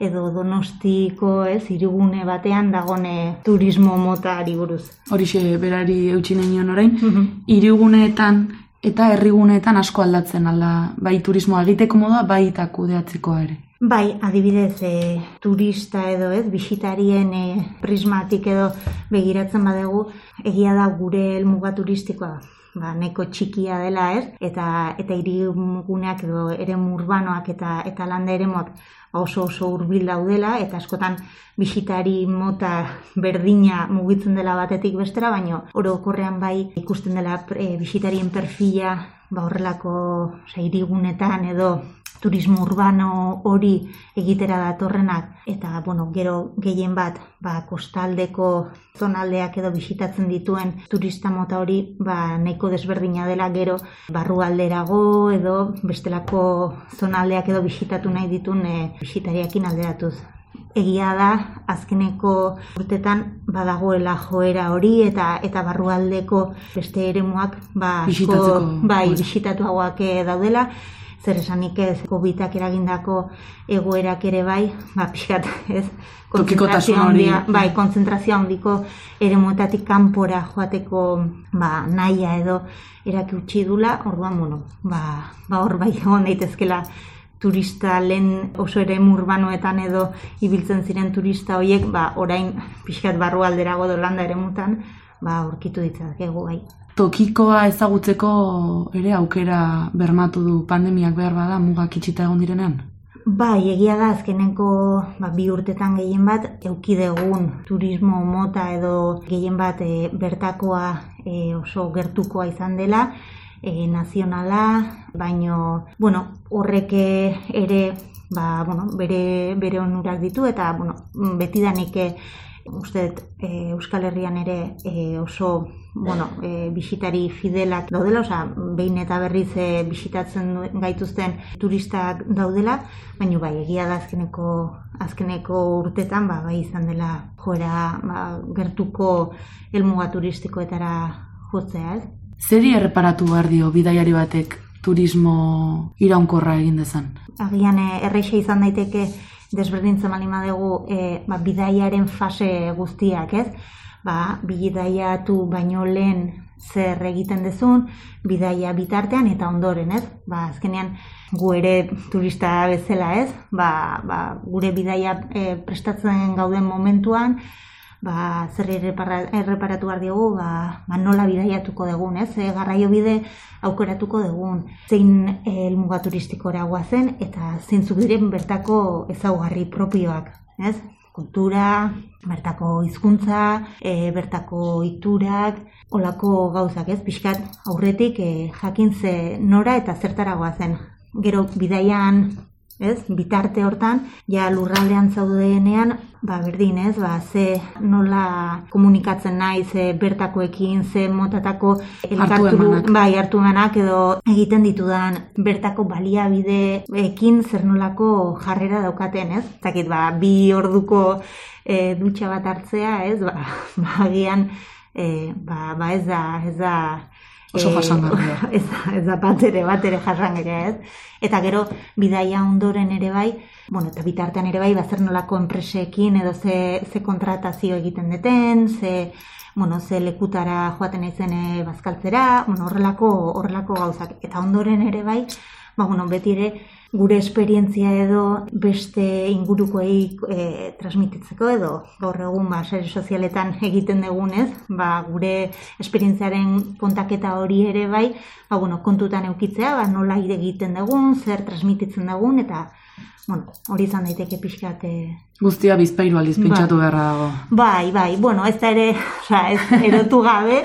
edo donostiko, ez, irigune batean dagone turismo mota buruz. Horixe berari eutxi nahi orain, mm iriguneetan eta herriguneetan asko aldatzen alda, bai turismoa egiteko moda, bai eta kudeatzeko ere. Bai, adibidez, e, turista edo, ez, bisitarien e, prismatik edo begiratzen badegu, egia da gure elmuga turistikoa, ba, neko txikia dela, ez, eta eta iriguneak edo ere urbanoak eta eta landa ere oso oso hurbil daudela, eta askotan bisitari mota berdina mugitzen dela batetik bestera, baino orokorrean bai ikusten dela e, bisitarien perfila, ba horrelako, oza, irigunetan edo turismo urbano hori egitera datorrenak eta bueno, gero gehien bat ba, kostaldeko zonaldeak edo bisitatzen dituen turista mota hori ba, nahiko desberdina dela gero barrualderago edo bestelako zonaldeak edo bisitatu nahi ditun e, bisitariakin alderatuz. Egia da azkeneko urtetan badagoela joera hori eta eta barrualdeko beste eremuak ba asko bai bisitatuagoak eh, daudela zer esanik ez covidak eragindako egoerak ere bai ba pixkat ez (laughs) kontzentrazio handia bai kontzentrazio handiko eremuetatik kanpora joateko ba naia edo eraki utzi dula orduan bueno ba ba hor bai egon daitezkela turista lehen oso ere urbanoetan edo ibiltzen ziren turista horiek, ba, orain pixkat barru alderago dolanda ere mutan, ba, urkitu ditzakegu bai. Tokikoa ezagutzeko ere aukera bermatu du pandemiak behar bada mugak itxita egon direnean? Bai, egia da azkeneko ba, bi urtetan gehien bat eukidegun turismo mota edo gehien bat e, bertakoa e, oso gertukoa izan dela, e, nazionala, baino, bueno, horrek ere, ba, bueno, bere, bere onurak ditu, eta, bueno, betidanik e, uste e, Euskal Herrian ere e, oso bueno, e, bisitari fidelak daudela, oza, behin eta berriz e, bisitatzen gaituzten turistak daudela, baina bai, egia da azkeneko, azkeneko urtetan, ba, bai izan dela joera ba, gertuko elmuga turistikoetara jotzea, ez? Zeri erreparatu behar dio bidaiari batek turismo iraunkorra egin dezan? Agian erreixa izan daiteke desberdintzen mali madegu e, eh, ba, bidaiaren fase guztiak, ez? Ba, bidaiatu baino lehen zer egiten dezun, bidaia bitartean eta ondoren, ez? Ba, azkenean gu ere turista bezala, ez? Ba, ba, gure bidaia e, prestatzen gauden momentuan, ba, zer erreparatu behar diogu, ba, ba, nola bidaiatuko dugun, ez? E, garraio bide aukeratuko dugun, zein elmuga turistikora guazen, eta zeintzuk diren bertako ezaugarri propioak, ez? Kultura, bertako hizkuntza, e, bertako iturak, olako gauzak, ez? Piskat aurretik e, jakin ze nora eta zertara guazen. Gero bidaian ez? Bitarte hortan, ja lurraldean zaudenean, ba berdin, ez? Ba, ze nola komunikatzen nahi, ze bertakoekin, ze motatako elkartu, bai, hartu emanak edo egiten ditudan bertako baliabideekin zer nolako jarrera daukaten, ez? Zakit, ba, bi orduko e, dutxa bat hartzea, ez? Ba, (laughs) ba agian, e, ba, ba, ez da, ez da, oso eh, jasangarria. (laughs) ez, ez da bat ere, bat ere jasangarria, ez? Eta gero, bidaia ondoren ere bai, bueno, eta bitartean ere bai, bazer nolako enpresekin edo ze, ze kontratazio egiten deten, ze, bueno, ze lekutara joaten ezen eh, bazkaltzera, bueno, horrelako, horrelako gauzak. Eta ondoren ere bai, ba, bueno, beti ere, gure esperientzia edo beste ingurukoei e, transmititzeko edo gaur egun ba sare sozialetan egiten dugunez, ba, gure esperientziaren kontaketa hori ere bai, ba, bueno, kontutan eukitzea, ba, nola ire egiten dugun, zer transmititzen dugun eta bueno, hori izan daiteke pixkat e... Guztia bizpairu aldiz pentsatu bai. beharra dago. Bai, bai, bueno, ez da ere, (laughs) oza, ez erotu gabe,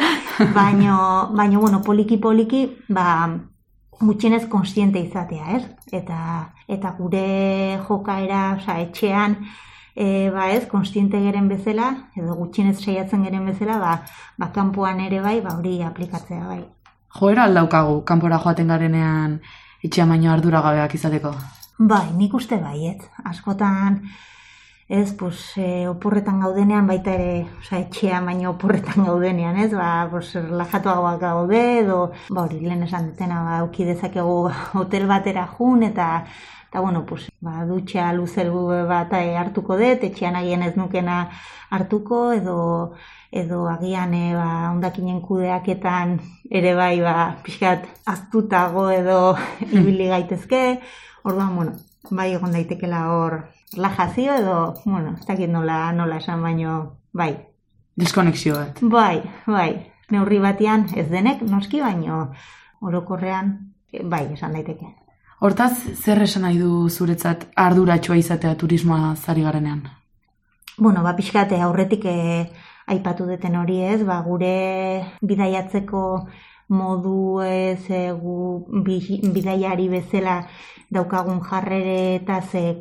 baino, baino, bueno, poliki poliki, ba, gutxienez konstiente izatea, ez? Eta, eta gure jokaera, oza, etxean, e, ba ez, konstiente geren bezala, edo gutxienez saiatzen geren bezala, ba, ba kanpoan ere bai, ba hori aplikatzea bai. Joera aldaukagu, kanpora joaten garenean etxean baino ardura gabeak izateko? Bai, nik uste bai, ez? Askotan, ez, pues, e, oporretan gaudenean, baita ere, oza, etxean baino oporretan gaudenean, ez, ba, pues, relajatuagoak gaude, edo, ba, hori, lehen esan dutena, ba, auki dezakegu (laughs) hotel batera jun, eta, eta, bueno, pues, ba, dutxa luzelgu bat e, hartuko dut, etxean agian ez nukena hartuko, edo, edo agian e, ba, ondakinen kudeaketan ere bai, ba, pixkat, aztutago edo (laughs) ibili gaitezke, orduan, bueno, bai egon daitekela hor relajazio edo, bueno, ez dakit nola, nola esan baino, bai. Diskonexio bat. Bai, bai. Neurri batean ez denek, noski baino, orokorrean, bai, esan daiteke. Hortaz, zer esan nahi du zuretzat arduratxoa izatea turismoa zari garenean? Bueno, ba, pixkate aurretik eh, aipatu deten hori ez, ba, gure bidaiatzeko modu ez e, gu bi- bidaiari bezala daukagun jarrere eta ze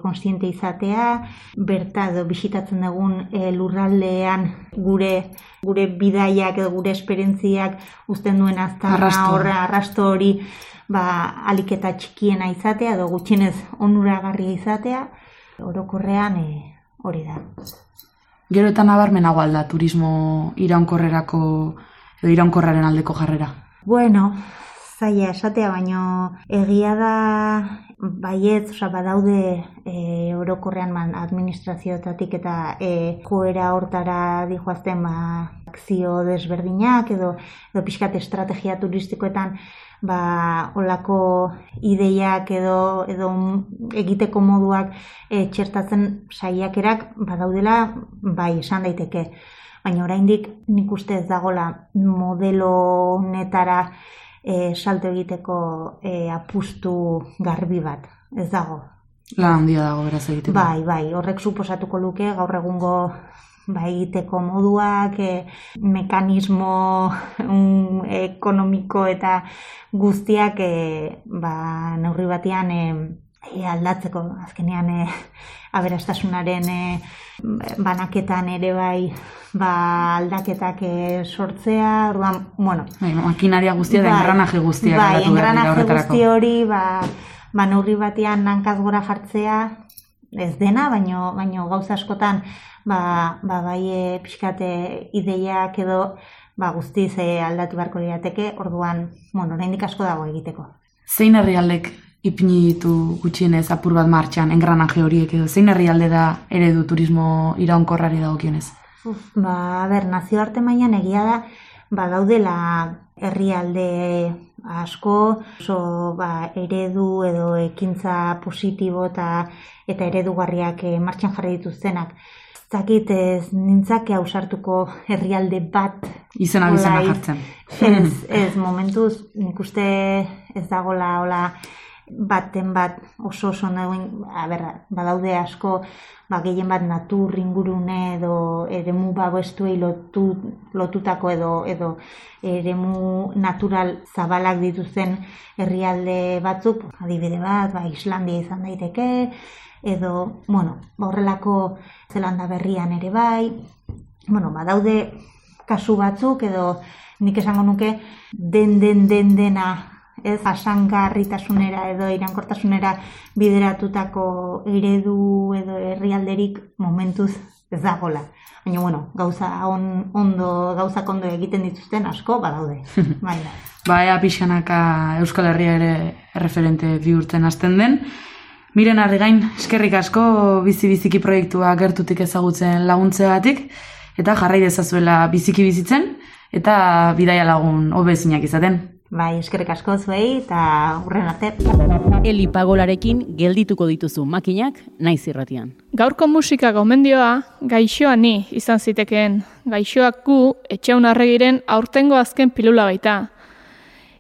izatea, berta edo bisitatzen dugun e, lurraldean gure gure bidaiak edo gure esperientziak uzten duen Arrasto. horra arrasto hori ba, aliketa txikiena izatea edo gutxienez onuragarria izatea, orokorrean e, hori da. Gero eta nabarmenago alda turismo iraunkorrerako edo iraunkorraren aldeko jarrera. Bueno, zaila esatea, baino egia da baiet, oza, badaude e, orokorrean man, administrazioetatik eta e, joera hortara dijoazten ba, akzio desberdinak edo, edo pixkat estrategia turistikoetan ba, olako ideiak edo, edo egiteko moduak e, txertatzen saiakerak badaudela bai esan daiteke. Baina oraindik nik uste ez dagola modelo honetara e, salto egiteko e, apustu garbi bat. Ez dago. Lan handia dago beraz egiteko. Bai, bai, horrek suposatuko luke gaur egungo ba, egiteko moduak, e, mekanismo (laughs) mm, ekonomiko eta guztiak e, ba, neurri batean e, e, aldatzeko. Azkenean e, aberastasunaren e, banaketan ere bai ba, aldaketak e, sortzea, orduan, bueno, Bai, makinaria guztia da Bai, engranaje guztia bai, engranaje guzti hori, ba, ba neurri batean hankaz gora jartzea, ez dena, baino, baino gauza askotan, ba, ba bai e, pixkate ideiak edo, ba guztiz aldatu beharko lirateke, orduan, bueno, oraindik asko dago egiteko. Zein herrialdek ipini ditu gutxienez apur bat martxan engranaje horiek edo zein herrialde da eredu turismo iraunkorrari dagokionez? Uf, ba, a ber, nazioarte mailan egia da, ba, daudela herrialde asko, oso ba, eredu edo ekintza positibo eta eta eredugarriak eh, martxan jarri dituztenak. Ez dakit ez nintzake ausartuko herrialde bat Izena bizena hola, jartzen. Ez, (laughs) ez, momentuz nik uste ez dagola hola baten bat oso oso dagoen, a ber, badaude asko, ba, gehien bat natur ingurune edo eremu babestuei lotu, lotutako edo edo eremu natural zabalak dituzten herrialde batzuk, adibide bat, ba, Islandia izan daiteke, edo, bueno, ba, horrelako Zelanda berrian ere bai, bueno, badaude kasu batzuk edo nik esango nuke den den den dena ez jasangarritasunera edo irankortasunera bideratutako eredu edo herrialderik momentuz ez dagola. Baina, bueno, gauza on, ondo, gauza ondo egiten dituzten asko badaude. (laughs) bai. Ba, ea pixanaka Euskal Herria ere referente bihurtzen hasten den. Miren gain eskerrik asko bizi-biziki proiektua gertutik ezagutzen laguntzeagatik, eta jarrai dezazuela biziki bizitzen, eta bidaia lagun hobezinak izaten. Bai, eskerrik asko zuei eta urren arte. Eli pagolarekin geldituko dituzu makinak naiz irratian. Gaurko musika gomendioa gaixoa ni izan zitekeen. Gaixoak gu etxeun arregiren aurtengo azken pilula baita.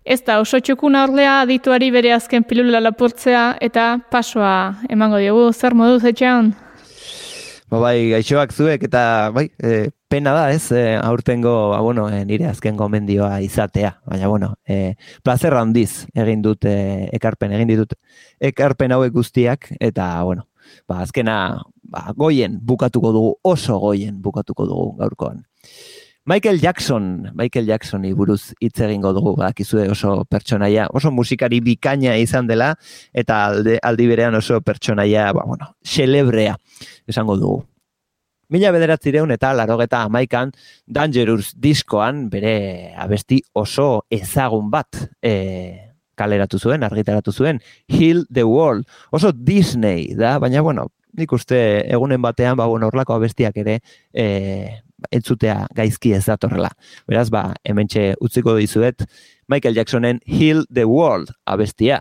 Ez da oso txukuna orlea adituari bere azken pilula lapurtzea eta pasoa emango diogu zer moduz etxean. Ba bai, gaixoak zuek eta bai, e, pena da, ez? E, aurtengo, ba, bueno, e, nire azken gomendioa izatea, baina bueno, e, plazer handiz egin dut e, ekarpen, egin ditut ekarpen hauek guztiak eta bueno, ba azkena ba, goien bukatuko dugu, oso goien bukatuko dugu gaurkoan. Michael Jackson, Michael Jacksoni buruz hitz egingo dugu, badakizue oso pertsonaia, oso musikari bikaina izan dela, eta alde, aldi berean oso pertsonaia, ba, bueno, celebrea, esango dugu. Mila bederatzireun eta larogeta amaikan Dangerous diskoan bere abesti oso ezagun bat e, kaleratu zuen, argitaratu zuen, Heal the World. Oso Disney da, baina bueno, nik uste egunen batean, ba, bueno, orlako abestiak ere e, entzutea gaizki ez datorrela. Beraz, ba, hementxe utziko dizuet Michael Jacksonen Heal the World abestia.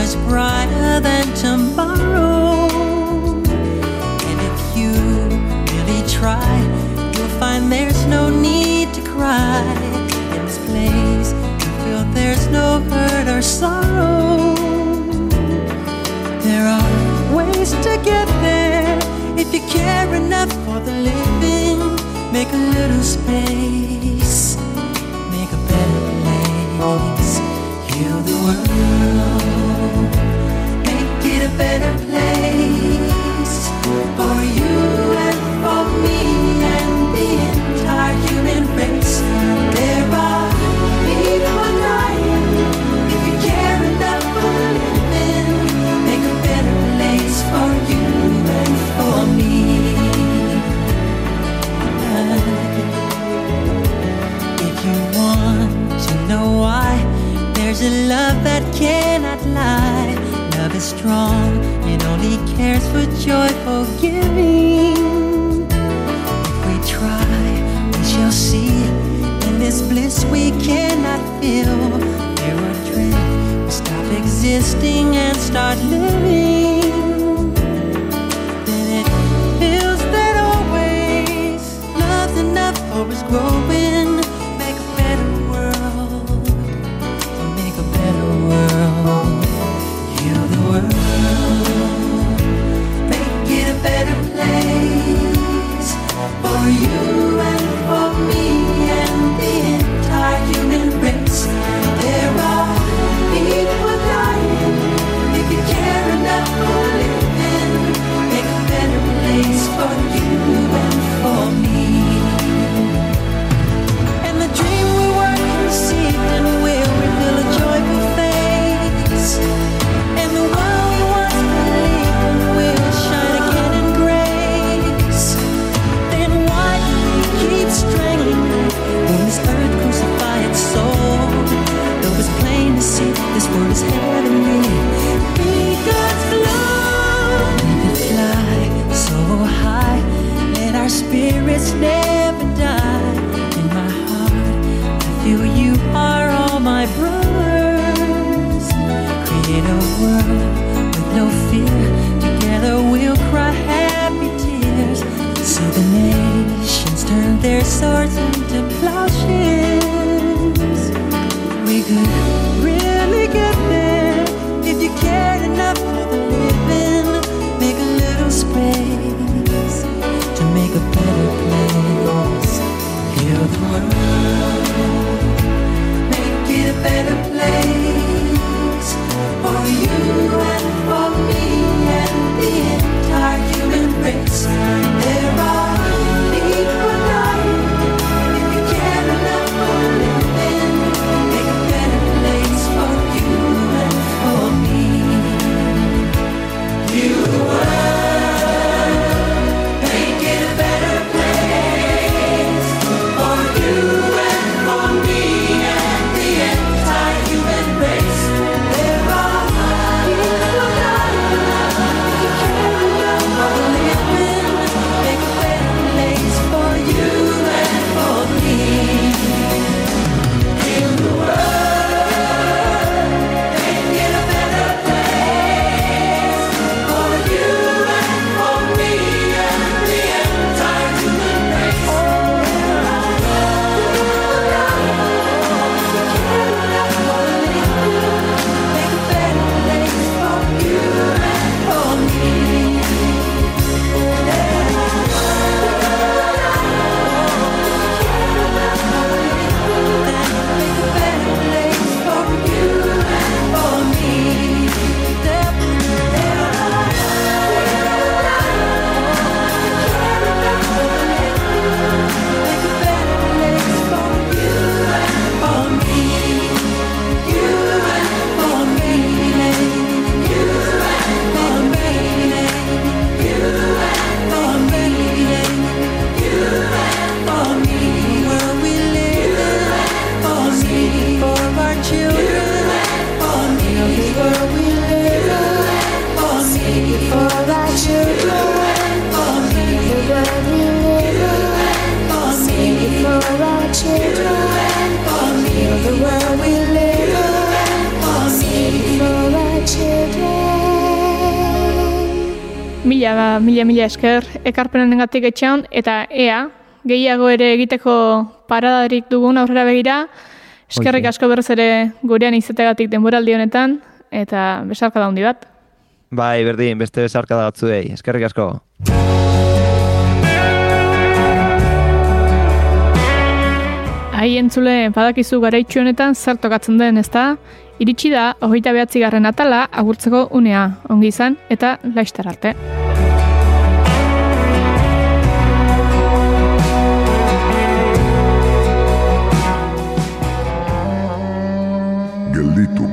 Much brighter than tomorrow. And if you really try, you'll find there's no need to cry. In this place, you feel there's no hurt or sorrow. There are ways to get there if you care enough for the living. Make a little space, make a better place. Heal the world, better never die. In my heart, I feel you are all my brothers. Create a world with no fear. Together we'll cry happy tears. See the nations turn their swords into plowshares. We could esker ekarpenen engatik etxean, eta ea, gehiago ere egiteko paradarik dugun aurrera begira, eskerrik asko berriz ere gurean izategatik denboraldi honetan, eta besarka handi bat. Bai, berdin, beste besarka da batzuei. Eskerrik asko. Hai entzule, badakizu garaitxu honetan zer tokatzen den, ezta? Iritsi da, hogeita behatzi garren atala, agurtzeko unea, ongi izan, eta laistar arte. espíritu